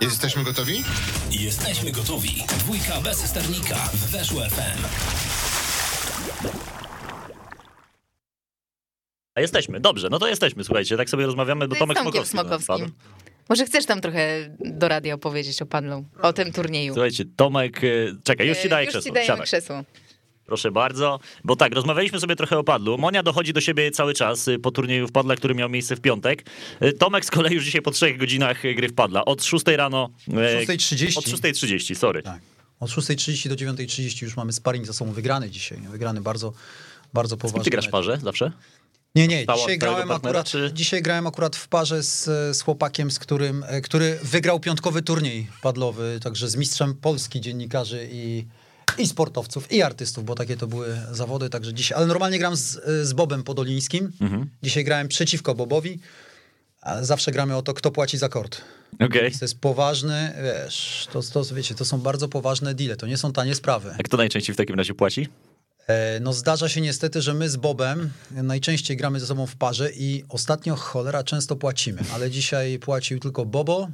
Jesteśmy gotowi? Jesteśmy gotowi. Dwójka bez sternika w Weszło FM. A jesteśmy, dobrze, no to jesteśmy, słuchajcie, tak sobie rozmawiamy, bo To Tomek jest Tomkiem Smokowski. Smokowskim. wpadł. Może chcesz tam trochę do radia opowiedzieć o padlu, o tym turnieju? Słuchajcie, Tomek, e, czekaj, już ci E, daję już krzesło, ci dajemy siadaj. krzesło. Proszę bardzo, bo tak, rozmawialiśmy sobie trochę o padlu. Monia dochodzi do siebie cały czas y, po turnieju w padla, który miał miejsce w piątek. Y, Tomek z kolei już dzisiaj po trzech godzinach y, gry w padla. Od 6 rano. e, 6.30. Od 6.30, sorry. Tak. Od 6.30 do 9.30 już mamy sparring za sobą wygrany dzisiaj. Wygrany bardzo, bardzo poważnie. ty grasz w parze zawsze? Nie, nie, dzisiaj grałem, partnera, akurat, czy- dzisiaj grałem akurat w parze z, z chłopakiem, z którym, e, który wygrał piątkowy turniej padlowy, także z mistrzem Polski dziennikarzy i, i sportowców, i artystów, bo takie to były zawody, także dzisiaj, ale normalnie gram z, z Bobem Podolińskim. Mhm. Dzisiaj grałem przeciwko Bobowi, a zawsze gramy o to, kto płaci za kort. Okej. To jest poważny, wiesz, to, to, wiecie, to są bardzo poważne deale, to nie są tanie sprawy. A kto najczęściej w takim razie płaci? E, No zdarza się niestety, że my z Bobem najczęściej gramy ze sobą w parze i ostatnio cholera często płacimy, ale dzisiaj płacił tylko Bobo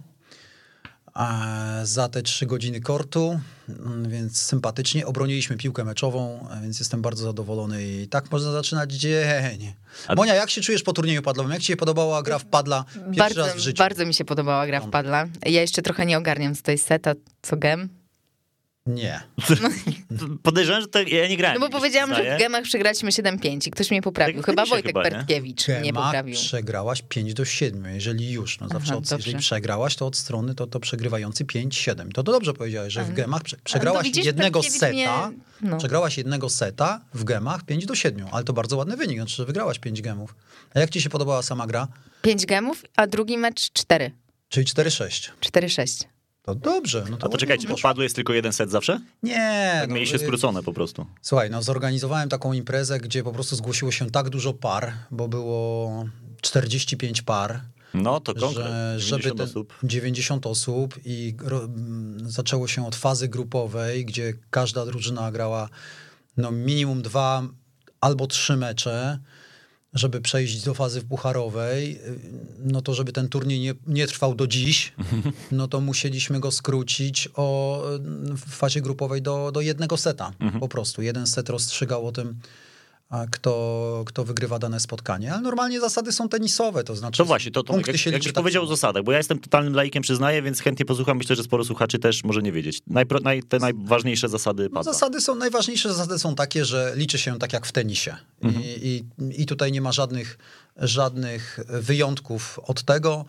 za te trzy godziny kortu, mm, więc sympatycznie obroniliśmy piłkę meczową, więc jestem bardzo zadowolony i tak można zaczynać dzień. A- Monia, jak się czujesz po turnieju padlowym? Jak ci się podobała gra w padla pierwszy Bardzo, raz w życiu? bardzo mi się podobała gra w padla. Ja jeszcze trochę nie ogarniam, co to jest seta, co gem. Nie. Podejrzewam, że to ja nie grałem. No bo powiedziałam, że w gemach przegraliśmy 7-5 i ktoś mnie poprawił. Tak, chyba Wojtek chyba, nie? Pertkiewicz mnie Gema poprawił. przegrałaś 5 do 7, jeżeli już. No zawsze Aha, od, jeżeli przegrałaś, to od strony to, to przegrywający 5-7. To, to dobrze powiedziałeś, że w gemach prze, przegrałaś widzisz, jednego seta, mnie- no. przegrałaś jednego seta w gemach 5 do 7, ale to bardzo ładny wynik, znaczy, że wygrałaś 5 gemów. A jak ci się podobała sama gra? 5 gemów, a drugi mecz 4. Czyli 4-6. 4-6. To dobrze. No to A to czekajcie, w padlu jest tylko jeden set zawsze? Nie. Tak no, mieli się y, skrócone po prostu. Słuchaj, no zorganizowałem taką imprezę, gdzie po prostu zgłosiło się tak dużo par, bo było 45 par. No to konkret. że, 90 żeby te osób. 90 osób i ro, zaczęło się od fazy grupowej, gdzie każda drużyna grała no minimum dwa albo trzy mecze, żeby przejść do fazy pucharowej, y, no to żeby ten turniej nie, nie trwał do dziś, no to musieliśmy go skrócić o, y, w fazie grupowej do, do jednego seta po prostu. Jeden set rozstrzygał o tym, kto, kto wygrywa dane spotkanie. Ale normalnie zasady są tenisowe, to znaczy To właśnie, to, to punkty jak, się jakbyś liczy tak powiedział o zasadach, bo ja jestem totalnym laikiem, przyznaję, więc chętnie posłucham. Myślę, że sporo słuchaczy też może nie wiedzieć. Najpro, naj, te najważniejsze zasady No, zasady są, najważniejsze zasady są takie, że liczy się tak jak w tenisie. I, i, I tutaj nie ma żadnych, żadnych wyjątków od tego.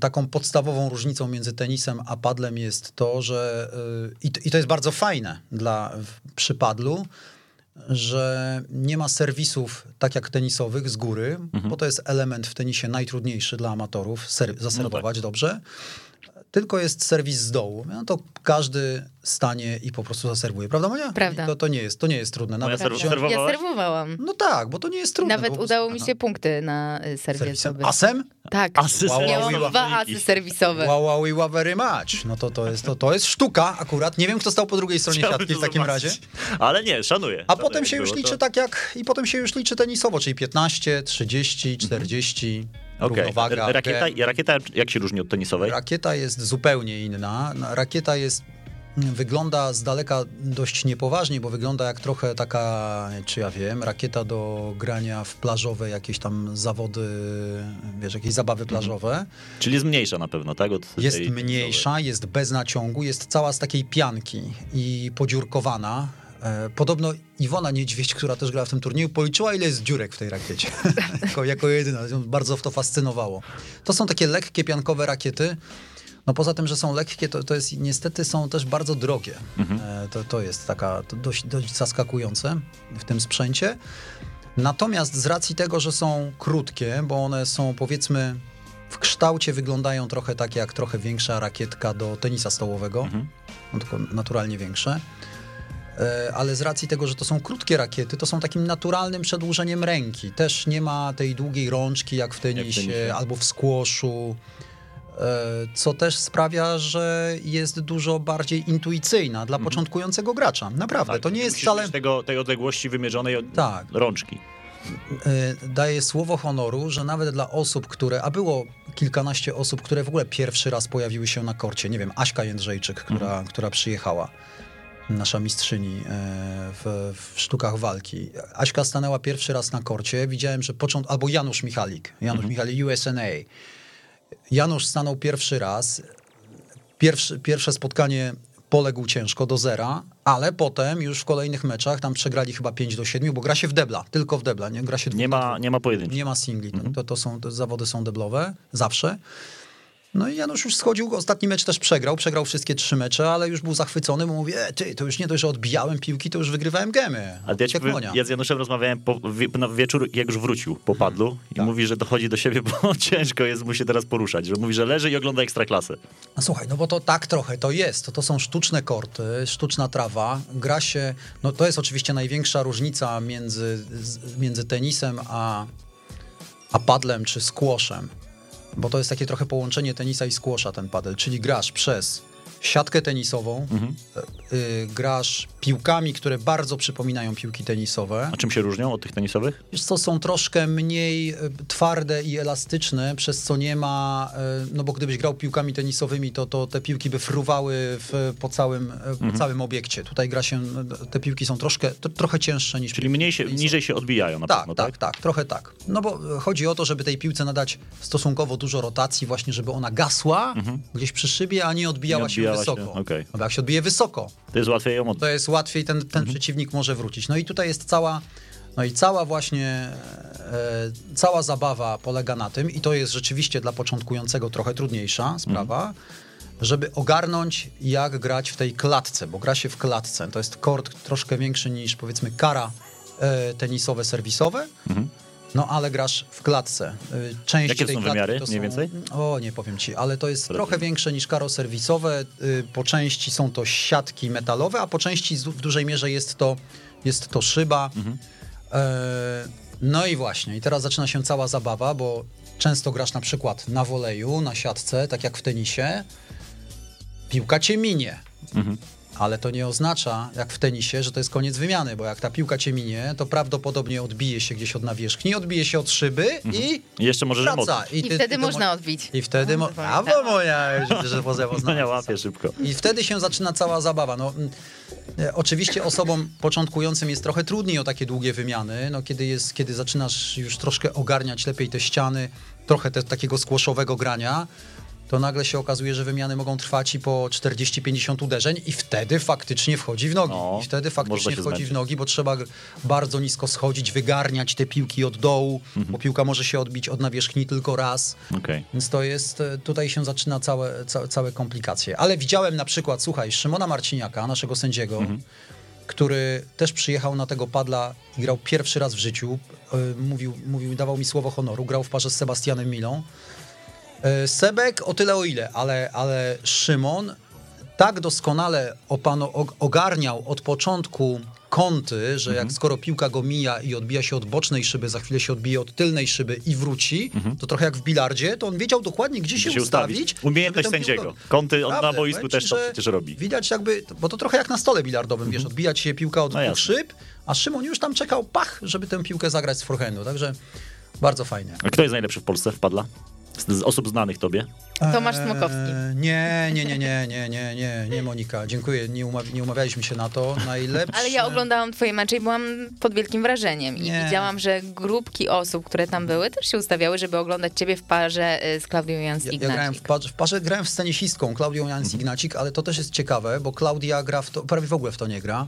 Taką podstawową różnicą między tenisem a padlem jest to, że y, i to, i to jest bardzo fajne dla, przy padlu, że nie ma serwisów tak jak tenisowych z góry, bo to jest element w tenisie najtrudniejszy dla amatorów, ser, zaserwować dobrze. Tylko jest serwis z dołu. No to każdy stanie i po prostu zaserwuje. Prawda, Monia? Prawda. To, to, nie jest, to nie jest trudne. Nawet serw- wziąć- serwo- Ja serwowałam. No tak, bo to nie jest trudne. Nawet prostu. udało mi się punkty na y, serwie Serwisem. Asem? Tak, Asy Wow, wow, miałam wow. dwa asy serwisowe. Wow, wow, wow, very much. No to, to, jest, to, to jest sztuka akurat. Nie wiem, kto stał po drugiej stronie Chciałbym siatki w takim zobaczyć. razie. Ale nie, szanuję. A Szanuję, potem się już liczy to- tak jak, i potem się już liczy tenisowo, czyli 15, 30, 40, Okej. równowaga. Rakieta, rakieta jak się różni od tenisowej? Rakieta jest zupełnie inna. No, Rakieta jest wygląda z daleka dość niepoważnie, bo wygląda jak trochę taka, czy ja wiem, rakieta do grania w plażowe jakieś tam zawody, wiesz, jakieś zabawy plażowe. Czyli jest mniejsza na pewno, tak? Od Jest mniejsza, jest bez naciągu, jest cała z takiej pianki i podziurkowana. E, Podobno Iwona Niedźwiedź, która też grała w tym turnieju, policzyła, ile jest dziurek w tej rakiecie. jako, jako jedyna. Bardzo to fascynowało. To są takie lekkie, piankowe rakiety. No poza tym, że są lekkie, to, to jest niestety są też bardzo drogie. E, To, to jest taka to dość, dość zaskakujące w tym sprzęcie. Natomiast z racji tego, że są krótkie, bo one są powiedzmy w kształcie wyglądają trochę tak jak trochę większa rakietka do tenisa stołowego, no tylko naturalnie większe. E, Ale z racji tego, że to są krótkie rakiety, to są takim naturalnym przedłużeniem ręki. Też nie ma tej długiej rączki jak w tenisie, tenisie. albo w squashu, e, co też sprawia, że jest dużo bardziej intuicyjna dla początkującego gracza. Naprawdę, Tak, to nie jest wcale... tego, tej odległości wymierzonej od Tak. rączki. y, daję słowo honoru, że nawet dla osób, które, a było kilkanaście osób, które w ogóle pierwszy raz pojawiły się na korcie, nie wiem, Aśka Jędrzejczyk, która, która przyjechała, nasza mistrzyni e, w, w sztukach walki. Aśka stanęła pierwszy raz na korcie, widziałem, że począt, albo Janusz Michalik, Janusz Michalik, USNA. Janusz stanął pierwszy raz, pierwszy, pierwsze spotkanie poległ ciężko do zera, ale potem już w kolejnych meczach tam przegrali chyba 5 do 7, bo gra się w debla, tylko w debla, nie gra się Nie ma, nie ma pojedynczych. Nie ma singli, to, to, to są, to zawody są deblowe, zawsze. No i Janusz już schodził, ostatni mecz też przegrał, przegrał wszystkie trzy mecze, ale już był zachwycony, bo mówi, e, ty, to już nie dość, że odbijałem piłki, to już wygrywałem gemy. A ja, ci, ja z Januszem rozmawiałem po, wie, na wieczór, jak już wrócił po padlu i mówi, że dochodzi do siebie, bo ciężko jest mu się teraz poruszać. Że mówi, że leży i ogląda ekstraklasę. No słuchaj, no bo to tak trochę to jest. To, to są sztuczne korty, sztuczna trawa. Gra się, no to jest oczywiście największa różnica między, między tenisem a, a padlem czy squashem. Bo to jest takie trochę połączenie tenisa i squasha ten padel, czyli grasz przez siatkę tenisową, y, y, grasz piłkami, które bardzo przypominają piłki tenisowe. A czym się różnią od tych tenisowych? Wiesz co, są troszkę mniej e, twarde i elastyczne, przez co nie ma, e, no bo gdybyś grał piłkami tenisowymi, to, to te piłki by fruwały w, po, całym, e, po całym obiekcie. Tutaj gra się, e, te piłki są troszkę, to, trochę cięższe niż Czyli mniej się, tenisowe. niżej się odbijają na Tak, pewno, tak, tak, trochę tak. No bo chodzi o to, żeby tej piłce nadać stosunkowo dużo rotacji, właśnie żeby ona gasła gdzieś przy szybie, a nie odbijała, Mhm. Nie odbijała się się, wysoko. okej. No bo jak się odbije wysoko, To jest łatwiej ją od... to jest łatwiej, ten, ten Mhm. przeciwnik może wrócić. No i tutaj jest cała, no i cała właśnie, e, cała zabawa polega na tym, i to jest rzeczywiście dla początkującego trochę trudniejsza sprawa, Mhm. żeby ogarnąć, jak grać w tej klatce, bo gra się w klatce. To jest kort troszkę większy niż powiedzmy kara e, tenisowe, serwisowe. No ale grasz w klatce. Y, Część Jakie tej są wymiary, to mniej więcej? O, nie powiem ci, ale to jest trochę większe niż karo serwisowe. Y, Po części są to siatki metalowe, a po części w dużej mierze jest to, jest to szyba. Mhm. E, No i właśnie, i teraz zaczyna się cała zabawa, bo często grasz na przykład na woleju, na siatce, tak jak w tenisie. Piłka cię minie. Mhm. Ale to nie oznacza, jak w tenisie, że to jest koniec wymiany, bo jak ta piłka cię minie, to prawdopodobnie odbije się gdzieś od nawierzchni, odbije się od szyby i I jeszcze możesz wraca. I ty- wtedy ty to można mo- odbić. I wtedy... Mo- A, bo moja, że pozew Monia łapie szybko. I wtedy się zaczyna cała zabawa. No, mm, e, oczywiście osobom początkującym jest trochę trudniej o takie długie wymiany, no, kiedy, jest, kiedy zaczynasz już troszkę ogarniać lepiej te ściany, trochę te, takiego skłoszowego grania, to nagle się okazuje, że wymiany mogą trwać i po 40-50 uderzeń i wtedy faktycznie wchodzi w nogi. No, I wtedy faktycznie wchodzi w nogi, bo trzeba bardzo nisko schodzić, wygarniać te piłki od dołu, Mhm. bo piłka może się odbić od nawierzchni tylko raz. Okej. Więc to jest, e, tutaj się zaczyna całe, całe, całe komplikacje. Ale widziałem na przykład, słuchaj, Szymona Marciniaka, naszego sędziego, który też przyjechał na tego padla i grał pierwszy raz w życiu. E, Mówił, mówił, dawał mi słowo honoru, grał w parze z Sebastianem Milą. E, Sebek o tyle o ile, ale, ale Szymon tak doskonale opano, og- ogarniał od początku kąty, że jak skoro piłka go mija i odbija się od bocznej szyby, za chwilę się odbije od tylnej szyby i wróci, to trochę jak w bilardzie, to on wiedział dokładnie, gdzie się, się ustawić. ustawić. Umiejętność sędziego. piłkę- Kąty on na boisku powiem też to przecież robi. Widać jakby, bo to trochę jak na stole bilardowym, wiesz, odbijać się piłka od No dwóch szyb, a Szymon już tam czekał, pach, żeby tę piłkę zagrać z forehandu, także bardzo fajnie. A kto jest najlepszy w Polsce w padla? Z, z osób znanych tobie? Tomasz Smokowski. Eee, Nie, nie, nie, nie, nie, nie, nie, nie, Monika. Dziękuję, nie, nie umawialiśmy się na to. Najlepsze... Ale ja oglądałam twoje mecze i byłam pod wielkim wrażeniem. I Nie. widziałam, że grupki osób, które tam były, też się ustawiały, żeby oglądać ciebie w parze y, z Klaudią Ja, Jans-Ignacik. ja grałem w parze, w parze, grałem z tenisistką Klaudią Jans Ignacik, ale to też jest ciekawe, bo Klaudia gra w to, prawie w ogóle w to nie gra.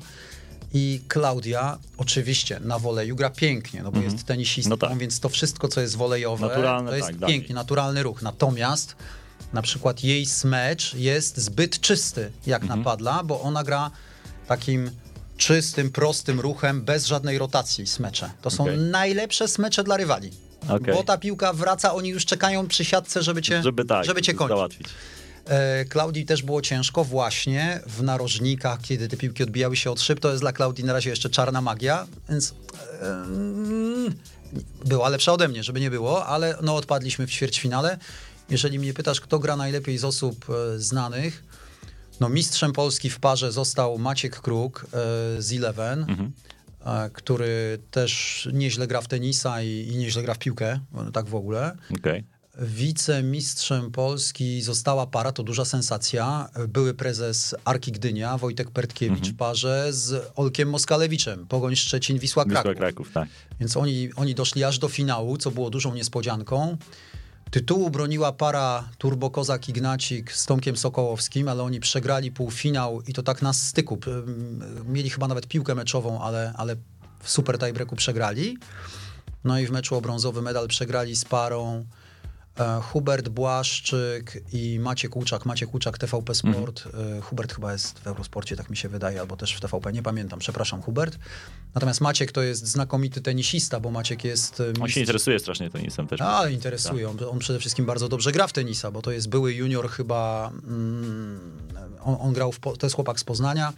I Klaudia oczywiście na woleju gra pięknie, no bo jest tenisistką, No tak. więc to wszystko, co jest wolejowe, Naturalne, to jest tak, pięknie, naturalny ruch. Natomiast na przykład jej smecz jest zbyt czysty jak Mhm. napadla, bo ona gra takim czystym, prostym ruchem, bez żadnej rotacji smecze. To są Okej. najlepsze smecze dla rywali. Okej. Bo ta piłka wraca, oni już czekają przy siatce, żeby cię, Żeby tak, żeby cię kończyć. załatwić. E, Klaudii też było ciężko właśnie w narożnikach, kiedy te piłki odbijały się od szyb. To jest dla Klaudii na razie jeszcze czarna magia, więc była lepsza ode mnie, żeby nie było, ale no odpadliśmy w ćwierćfinale. Jeżeli mnie pytasz, kto gra najlepiej z osób e, znanych, no mistrzem Polski w parze został Maciek Kruk e, z Eleven. e, który też nieźle gra w tenisa i, i nieźle gra w piłkę, tak w ogóle. Okej. Wicemistrzem Polski została para, to duża sensacja. Były prezes Arki Gdynia, Wojtek Pertkiewicz w parze z Olkiem Moskalewiczem, Pogoń Szczecin, Wisła Wisła Kraków. Kraków, tak. Więc oni, oni doszli aż do finału, co było dużą niespodzianką. Tytułu broniła para Turbo Kozak Ignacik z Tomkiem Sokołowskim, ale oni przegrali półfinał i to tak na styku. Mieli chyba nawet piłkę meczową, ale, ale w super tiebreaku przegrali. No i w meczu o brązowy medal przegrali z parą Hubert Błaszczyk i Maciek Łuczak. Maciek Łuczak, TVP Sport. E, Hubert chyba jest w Eurosporcie, tak mi się wydaje, albo też w TVP, nie pamiętam, przepraszam, Hubert. Natomiast Maciek to jest znakomity tenisista, bo Maciek jest... e, On się mistrz- interesuje strasznie tenisem też. a, interesują. On przede wszystkim bardzo dobrze gra w tenisa, bo to jest były junior chyba. Mm, on, on grał, w, to jest chłopak z Poznania.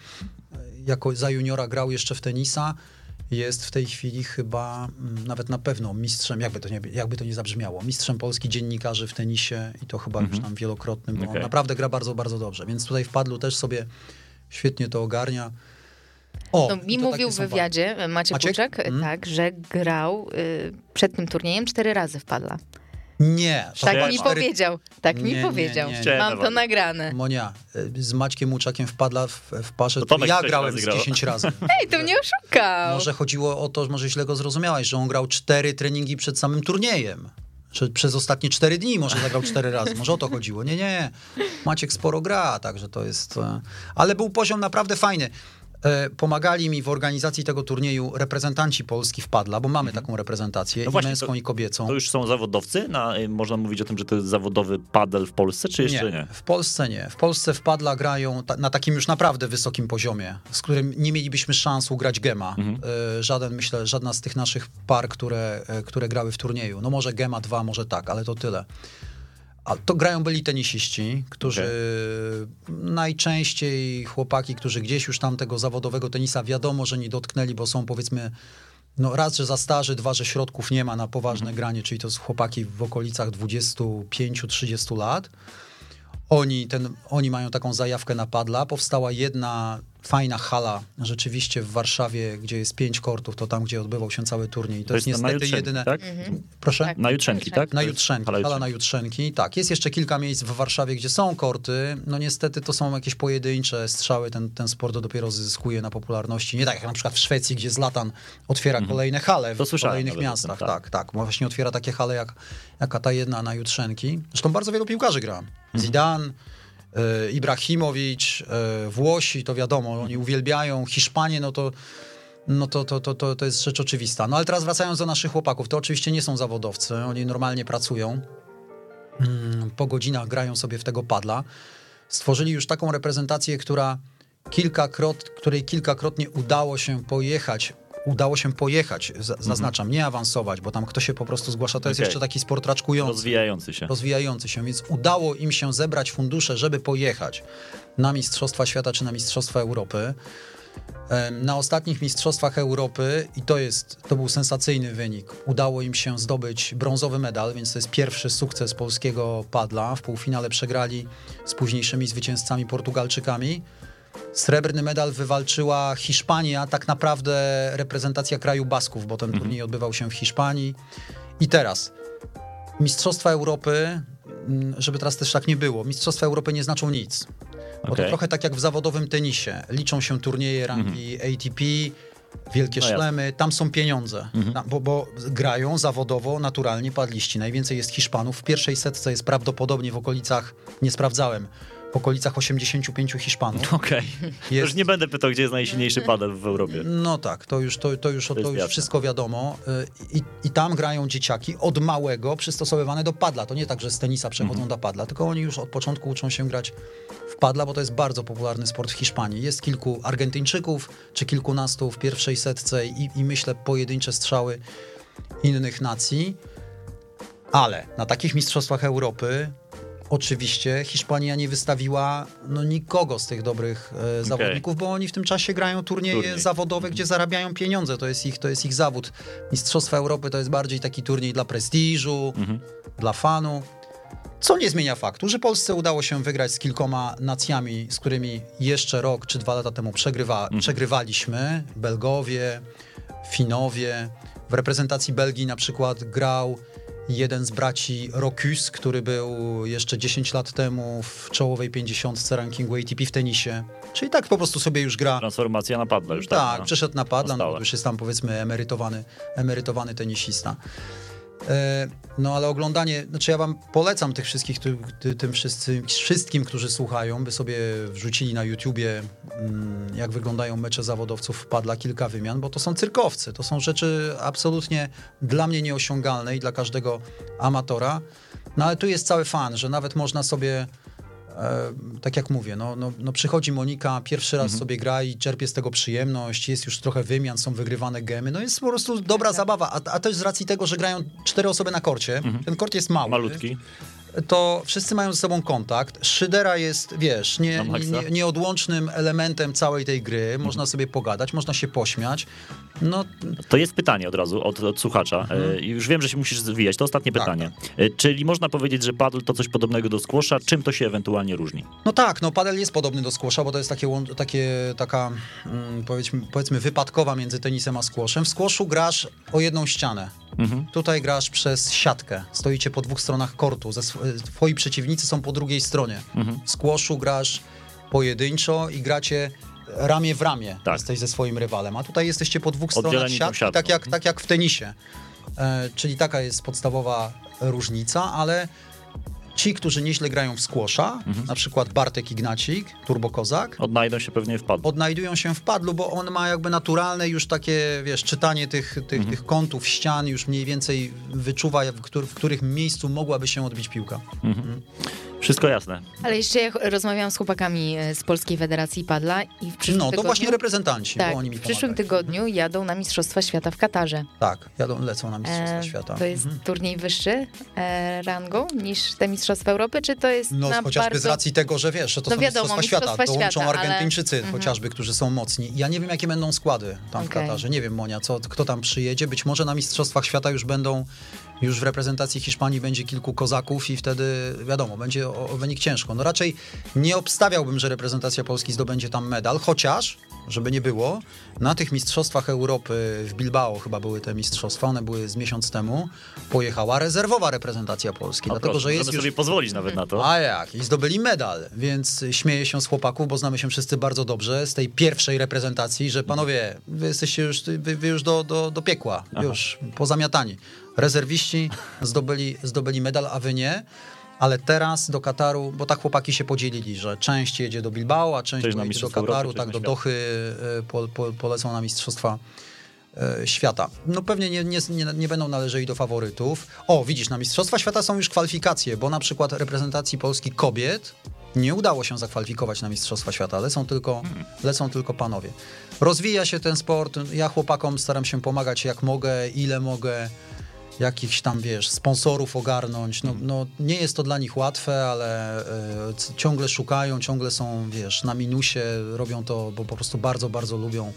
Jako za juniora grał jeszcze w tenisa. Jest w tej chwili chyba mm, nawet na pewno mistrzem, jakby to nie, jakby to nie zabrzmiało, mistrzem Polski dziennikarzy w tenisie i to chyba już tam wielokrotnym, bo on Okej. naprawdę gra bardzo, bardzo dobrze. Więc tutaj w padlu też sobie świetnie to ogarnia. O, No, i mi to mówił w wywiadzie Maciek, Maciek? Kuczek, Mm. tak, że grał y, przed tym turniejem cztery razy wpadła. Nie, Tak chyba mi cztery- powiedział. Tak Nie, mi nie, powiedział. nie, nie. Mam to nagrane. Monia, y, z Maćkiem Łuczakiem wpadła w, w parze, To to ja grałem z grał. 10 razy. Ej, to mnie oszukał. Może chodziło o to, że może źle go zrozumiałaś, że on grał cztery treningi przed samym turniejem. Że przez ostatnie cztery dni może zagrał cztery razy. Może o to chodziło. Nie, nie. Maciek sporo gra, także to jest... e, Ale był poziom naprawdę fajny. E, Pomagali mi w organizacji tego turnieju reprezentanci Polski w padla, bo mamy taką reprezentację, No i właśnie, męską, to- i kobiecą. To już są zawodowcy? Na, y, można mówić o tym, że to jest zawodowy padel w Polsce, czy jeszcze nie? W Polsce nie. W Polsce w padla grają ta, na takim już naprawdę wysokim poziomie, z którym nie mielibyśmy szans ugrać Gema. E, żaden, myślę, żadna z tych naszych par, które, e, które grały w turnieju. No może Gema 2, może tak, ale to tyle. A to grają byli tenisiści, którzy najczęściej chłopaki, którzy gdzieś już tam tego zawodowego tenisa wiadomo, że nie dotknęli, bo są powiedzmy no raz, że za starzy, dwa, że środków nie ma na poważne granie, czyli to są chłopaki w okolicach 25-30 lat. Oni, ten, oni mają taką zajawkę na padla. Powstała jedna fajna hala rzeczywiście w Warszawie, gdzie jest pięć kortów, to tam, gdzie odbywał się cały turniej. To, To jest, jest na niestety Jutrzenki, jedyne... tak? Proszę? Tak. Na Jutrzenki, tak? Na Jutrzenki, hala hala na Jutrzenki. Tak, jest jeszcze kilka miejsc w Warszawie, gdzie są korty. No niestety to są jakieś pojedyncze strzały. Ten, ten sport dopiero zyskuje na popularności. Nie tak jak na przykład w Szwecji, gdzie Zlatan otwiera kolejne hale Mhm. To w kolejnych tym, miastach. tak. tak, tak. Bo właśnie otwiera takie hale jak, jak ta jedna na Jutrzenki. Zresztą bardzo wielu piłkarzy gra. Mhm. Zidane, Ibrahimowicz, y, Włosi, to wiadomo, oni Mhm. uwielbiają. Hiszpanie, no to no to, to, to, to, to jest rzecz oczywista. No ale teraz wracając do naszych chłopaków, to oczywiście nie są zawodowcy, oni normalnie pracują, Mm, po godzinach grają sobie w tego padla. Stworzyli już taką reprezentację, która kilkakrot, której kilkakrotnie udało się pojechać, udało się pojechać, z- zaznaczam, nie awansować, bo tam kto się po prostu zgłasza, to jest Okej. jeszcze taki sport raczkujący Rozwijający się. rozwijający się, więc udało im się zebrać fundusze, żeby pojechać na Mistrzostwa Świata czy na Mistrzostwa Europy. Na ostatnich Mistrzostwach Europy, i to jest, to był sensacyjny wynik, udało im się zdobyć brązowy medal, więc to jest pierwszy sukces polskiego padla. W półfinale przegrali z późniejszymi zwycięzcami Portugalczykami. Srebrny medal wywalczyła Hiszpania, tak naprawdę reprezentacja kraju Basków, bo ten turniej odbywał się w Hiszpanii. I teraz Mistrzostwa Europy, mm, żeby teraz też tak nie było, Mistrzostwa Europy nie znaczą nic. Bo to Okej. trochę tak jak w zawodowym tenisie. Liczą się turnieje rangi ATP, wielkie No szlemy, tam są pieniądze. Tam, bo, bo grają zawodowo, naturalnie padliści. Najwięcej jest Hiszpanów. W pierwszej setce jest prawdopodobnie w okolicach, nie sprawdzałem, w okolicach 85 Hiszpanów. Okej. Już nie będę pytał, gdzie jest najsilniejszy padel w Europie. No tak, to już, to, to już, to jest już wszystko wiadomo. Y, I, I tam grają dzieciaki od małego przystosowywane do padla. To nie tak, że z tenisa przechodzą Mhm. do padla, tylko oni już od początku uczą się grać w padla, bo to jest bardzo popularny sport w Hiszpanii. Jest kilku Argentyńczyków, czy kilkunastu w pierwszej setce i, i myślę pojedyncze strzały innych nacji. Ale na takich mistrzostwach Europy oczywiście Hiszpania nie wystawiła no, nikogo z tych dobrych e, zawodników, bo oni w tym czasie grają turnieje Turniej. zawodowe, gdzie zarabiają pieniądze. To jest, ich, to jest ich zawód. Mistrzostwa Europy to jest bardziej taki turniej dla prestiżu, dla fanu. Co nie zmienia faktu, że Polsce udało się wygrać z kilkoma nacjami, z którymi jeszcze rok czy dwa lata temu przegrywa, przegrywaliśmy. Belgowie, Finowie. W reprezentacji Belgii na przykład grał jeden z braci Rocus, który był jeszcze 10 lat temu w czołowej 50 rankingu ATP w tenisie. Czyli tak po prostu sobie już gra. Transformacja na padla już tak. Tak, no. przeszedł na padla, no, już jest tam powiedzmy emerytowany, emerytowany tenisista. E, No ale oglądanie, znaczy ja wam polecam tych wszystkich, ty, ty, tym wszyscy, wszystkim, którzy słuchają, by sobie wrzucili na YouTubie, mm, jak wyglądają mecze zawodowców padla, kilka wymian, bo to są cyrkowcy, to są rzeczy absolutnie dla mnie nieosiągalne i dla każdego amatora. No ale tu jest cały fan, że nawet można sobie tak jak mówię, no, no, no przychodzi Monika, pierwszy raz sobie gra i czerpie z tego przyjemność, jest już trochę wymian, są wygrywane gemy, no jest po prostu dobra zabawa, a, a też z racji tego, że grają cztery osoby na korcie, ten kort jest mały, Malutki. To wszyscy mają ze sobą kontakt, szydera jest, wiesz, nie, nie, nieodłącznym elementem całej tej gry, można sobie pogadać, można się pośmiać, no To jest pytanie od razu od, od słuchacza. Mhm. E, i Już wiem, że się musisz zwijać. To ostatnie Tak, pytanie. E, Czyli można powiedzieć, że paddle to coś podobnego do squasha? Czym to się ewentualnie różni? No tak, no padel jest podobny do squasha, bo to jest takie, takie taka mm, powiedzmy, powiedzmy wypadkowa między tenisem a squashem. W squashu grasz o jedną ścianę. Mhm. Tutaj grasz przez siatkę. Stoicie po dwóch stronach kortu. Ze twoi przeciwnicy są po drugiej stronie. Mhm. W squashu grasz pojedynczo i gracie ramię w ramię. Tak. Jesteś ze swoim rywalem. A tutaj jesteście po dwóch stronach Oddzieleni tą siatki, siatką. tak jak, tak jak w tenisie. E, czyli taka jest podstawowa różnica, ale ci, którzy nieźle grają w squasha, Mhm. na przykład Bartek Ignacik, Turbo Kozak, Odnajdą się pewnie w paddle. odnajdują się w padlu, bo on ma jakby naturalne już takie, wiesz, czytanie tych, tych, Mhm. tych kątów ścian, już mniej więcej wyczuwa, w, któr, w których miejscu mogłaby się odbić piłka. Wszystko jasne. Ale jeszcze ja rozmawiałam z chłopakami e, z Polskiej Federacji Padla i w przyszłym No, to tygodniu... właśnie reprezentanci, Tak, bo oni mi w przyszłym pomagają. tygodniu jadą na Mistrzostwa Świata w Katarze. Tak, jadą, lecą na Mistrzostwa E, Świata. To jest Mhm. turniej wyższy e, rangą niż te Mistrzostwa Europy, czy to jest No, na chociażby bardzo... z racji tego, że wiesz, że to No są wiadomo, Mistrzostwa Świata, Mistrzostwa dołączą Świata, ale- Argentyńczycy Mhm. chociażby, którzy są mocni. Ja nie wiem, jakie będą składy tam w Okej. Katarze. Nie wiem, Monia, co, kto tam przyjedzie. Być może na Mistrzostwach Świata już będą, już w reprezentacji Hiszpanii będzie kilku kozaków i wtedy, wiadomo, będzie o, o wynik ciężko. No raczej nie obstawiałbym, że reprezentacja Polski zdobędzie tam medal, chociaż, żeby nie było, na tych Mistrzostwach Europy w Bilbao chyba były te mistrzostwa, one były z miesiąc temu, pojechała rezerwowa reprezentacja Polski, No dlatego, proszę, że jest już... sobie pozwolić nawet na to. A jak? I zdobyli medal, więc śmieję się z chłopaków, bo znamy się wszyscy bardzo dobrze z tej pierwszej reprezentacji, że panowie, wy jesteście już, wy, wy już do, do, do piekła, już pozamiatani. Rezerwiści zdobyli, zdobyli medal, a wy nie. Ale teraz do Kataru, bo tak chłopaki się podzielili, że część jedzie do Bilbao, a część do Kataru, Europy, tak do Dochy e, po, po, polecą na Mistrzostwa e, świata. No pewnie nie, nie, nie, będą należeli do faworytów. O, widzisz, na Mistrzostwa Świata są już kwalifikacje, bo na przykład reprezentacji Polski kobiet nie udało się zakwalifikować na Mistrzostwa Świata, lecą tylko, lecą tylko panowie. Rozwija się ten sport, ja chłopakom staram się pomagać jak mogę, ile mogę, jakichś tam, wiesz, sponsorów ogarnąć. No, no nie jest to dla nich łatwe, ale c- ciągle szukają, ciągle są, wiesz, na minusie, robią to, bo po prostu bardzo, bardzo lubią.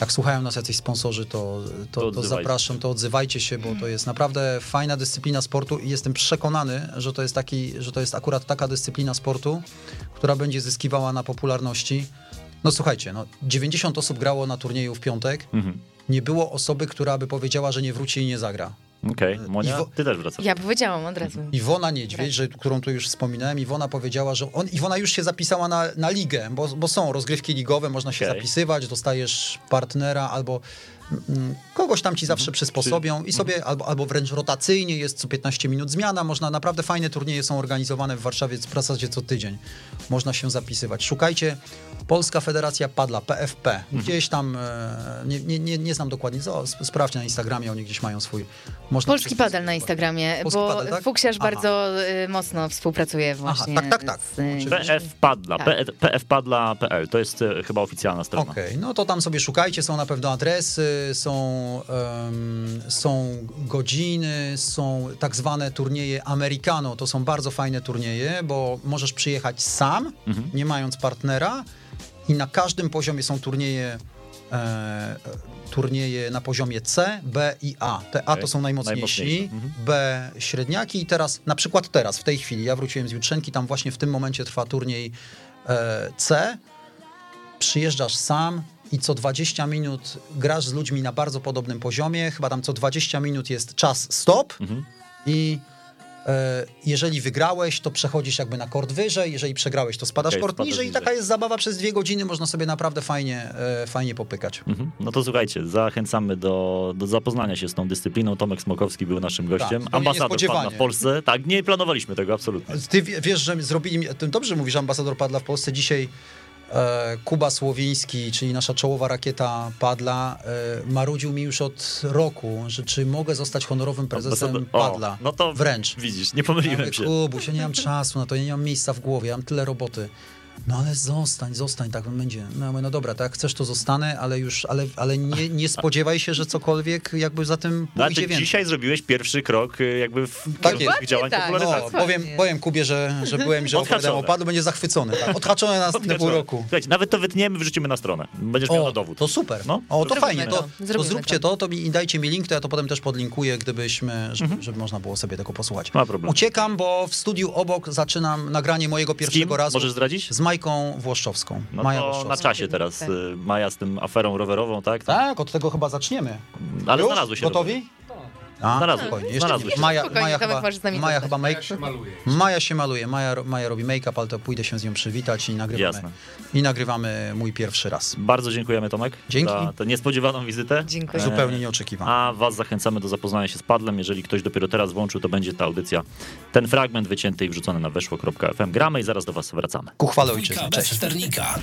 Jak słuchają nas jacyś sponsorzy, to, To to, to zapraszam, to odzywajcie się, bo to jest naprawdę fajna dyscyplina sportu i jestem przekonany, że to jest, taki, że to jest akurat taka dyscyplina sportu, która będzie zyskiwała na popularności. No słuchajcie, no, 90 osób grało na turnieju w piątek, Mhm. nie było osoby, która by powiedziała, że nie wróci i nie zagra. Okej, Monia, Iwo- ty też wracasz. Ja powiedziałam od razu. Iwona Niedźwiedź, że, którą tu już wspominałem, Iwona powiedziała, że on, Iwona już się zapisała na, na ligę, bo, bo są rozgrywki ligowe, można się Okej. zapisywać, dostajesz partnera albo kogoś tam ci zawsze przysposobią i sobie, albo, albo wręcz rotacyjnie jest co 15 minut zmiana, można, naprawdę fajne turnieje są organizowane w Warszawie w zasadzie co tydzień. Można się zapisywać. Szukajcie Polska Federacja Padla, PFP. Gdzieś tam, e, nie, nie, nie, nie znam dokładnie, co, sp- sprawdź na Instagramie, oni gdzieś mają swój... Można Polski Padel na Instagramie, Polski bo Padel, tak? Fuksiarz Aha. bardzo y, mocno współpracuje właśnie tak, tak, tak. z... y, PF Padla, Tak. Pfpadla.pl, to jest e, chyba oficjalna strona. Okej, no to tam sobie szukajcie, są na pewno adresy, są, są godziny, są tak zwane turnieje Americano, to są bardzo fajne turnieje, bo możesz przyjechać sam, nie mając partnera i na każdym poziomie są turnieje e, turnieje na poziomie C, B i A. Te A to są najmocniejsi, mhm. B średniaki i teraz, na przykład teraz, w tej chwili, ja wróciłem z Jutrzenki, tam właśnie w tym momencie trwa turniej e, C, przyjeżdżasz sam i co 20 minut grasz z ludźmi na bardzo podobnym poziomie. Chyba tam co 20 minut jest czas stop Mhm. i e, jeżeli wygrałeś, to przechodzisz jakby na kord wyżej, jeżeli przegrałeś, to spadasz Okej, kord niżej i taka jest zabawa przez dwie godziny, można sobie naprawdę fajnie, e, fajnie popykać. Mhm. No to słuchajcie, zachęcamy do, do zapoznania się z tą dyscypliną. Tomek Smokowski był naszym gościem. zupełnie Ambasador. Padla w Polsce. Tak, nie planowaliśmy tego absolutnie. Ty wie- wiesz, że zrobili to dobrze mówisz, ambasador Padla w Polsce dzisiaj Kuba Słowiński, czyli nasza czołowa rakieta Padla, e, marudził mi już od roku, że czy mogę zostać honorowym prezesem Ambasador- o, Padla. No to Wręcz. Widzisz, nie Ja pomyliłem mówię, się. Kubuś, ja nie mam czasu na to, ja nie mam miejsca w głowie, ja mam tyle roboty. No ale zostań, zostań, tak będzie. No, ja mówię, no dobra, tak jak chcesz, to zostanę, ale już, ale, ale nie, nie spodziewaj się, że cokolwiek jakby za tym No, ale pójdzie ty więcej. dzisiaj zrobiłeś pierwszy krok y, jakby w Tak kierunku jest. tych działań Tak. popularyzacji. No, powiem, powiem Kubie, że, że byłem że opowiadałem o będzie zachwycony. Tak. Odhaczone na pół roku. Słuchajcie, nawet to wytniemy, wrzucimy na stronę. Będziesz miał na dowód. to super. No. O, to Zrobimy fajnie. To, to. to zróbcie to. to, mi, i dajcie mi link, to ja to potem też podlinkuję, gdybyśmy, żeby, żeby można było sobie tego posłuchać. Ma problem. Uciekam, bo w studiu obok zaczynam nagranie mojego Z kim? pierwszego razu. Możesz zdradzić? Z Majką Włoszczowską. No Maja Włoszczowska. na czasie teraz y, Maja z tym aferą rowerową, tak? Tak, od tego chyba zaczniemy. Ale Już? znalazły się. Gotowi? A, spokojnie. Jeszcze się. Maja, Spokojnie, Maja, Tomek chyba, może z nami Maja zostać. chyba make, Maja się maluje. Maja, ro- Maja robi make-up, ale to pójdę się z nią przywitać i nagrywamy, Jasne. i nagrywamy mój pierwszy raz. Bardzo dziękujemy Tomek Dzięki. za tę niespodziewaną wizytę. Dziękuję. Zupełnie nieoczekiwane. A was zachęcamy do zapoznania się z Padlem. Jeżeli ktoś dopiero teraz włączył, to będzie ta audycja. Ten fragment wycięty i wrzucony na weszło.fm. Gramy i zaraz do was wracamy. Ku chwale Dwójka ojczyzny. bez Cześć. sternika.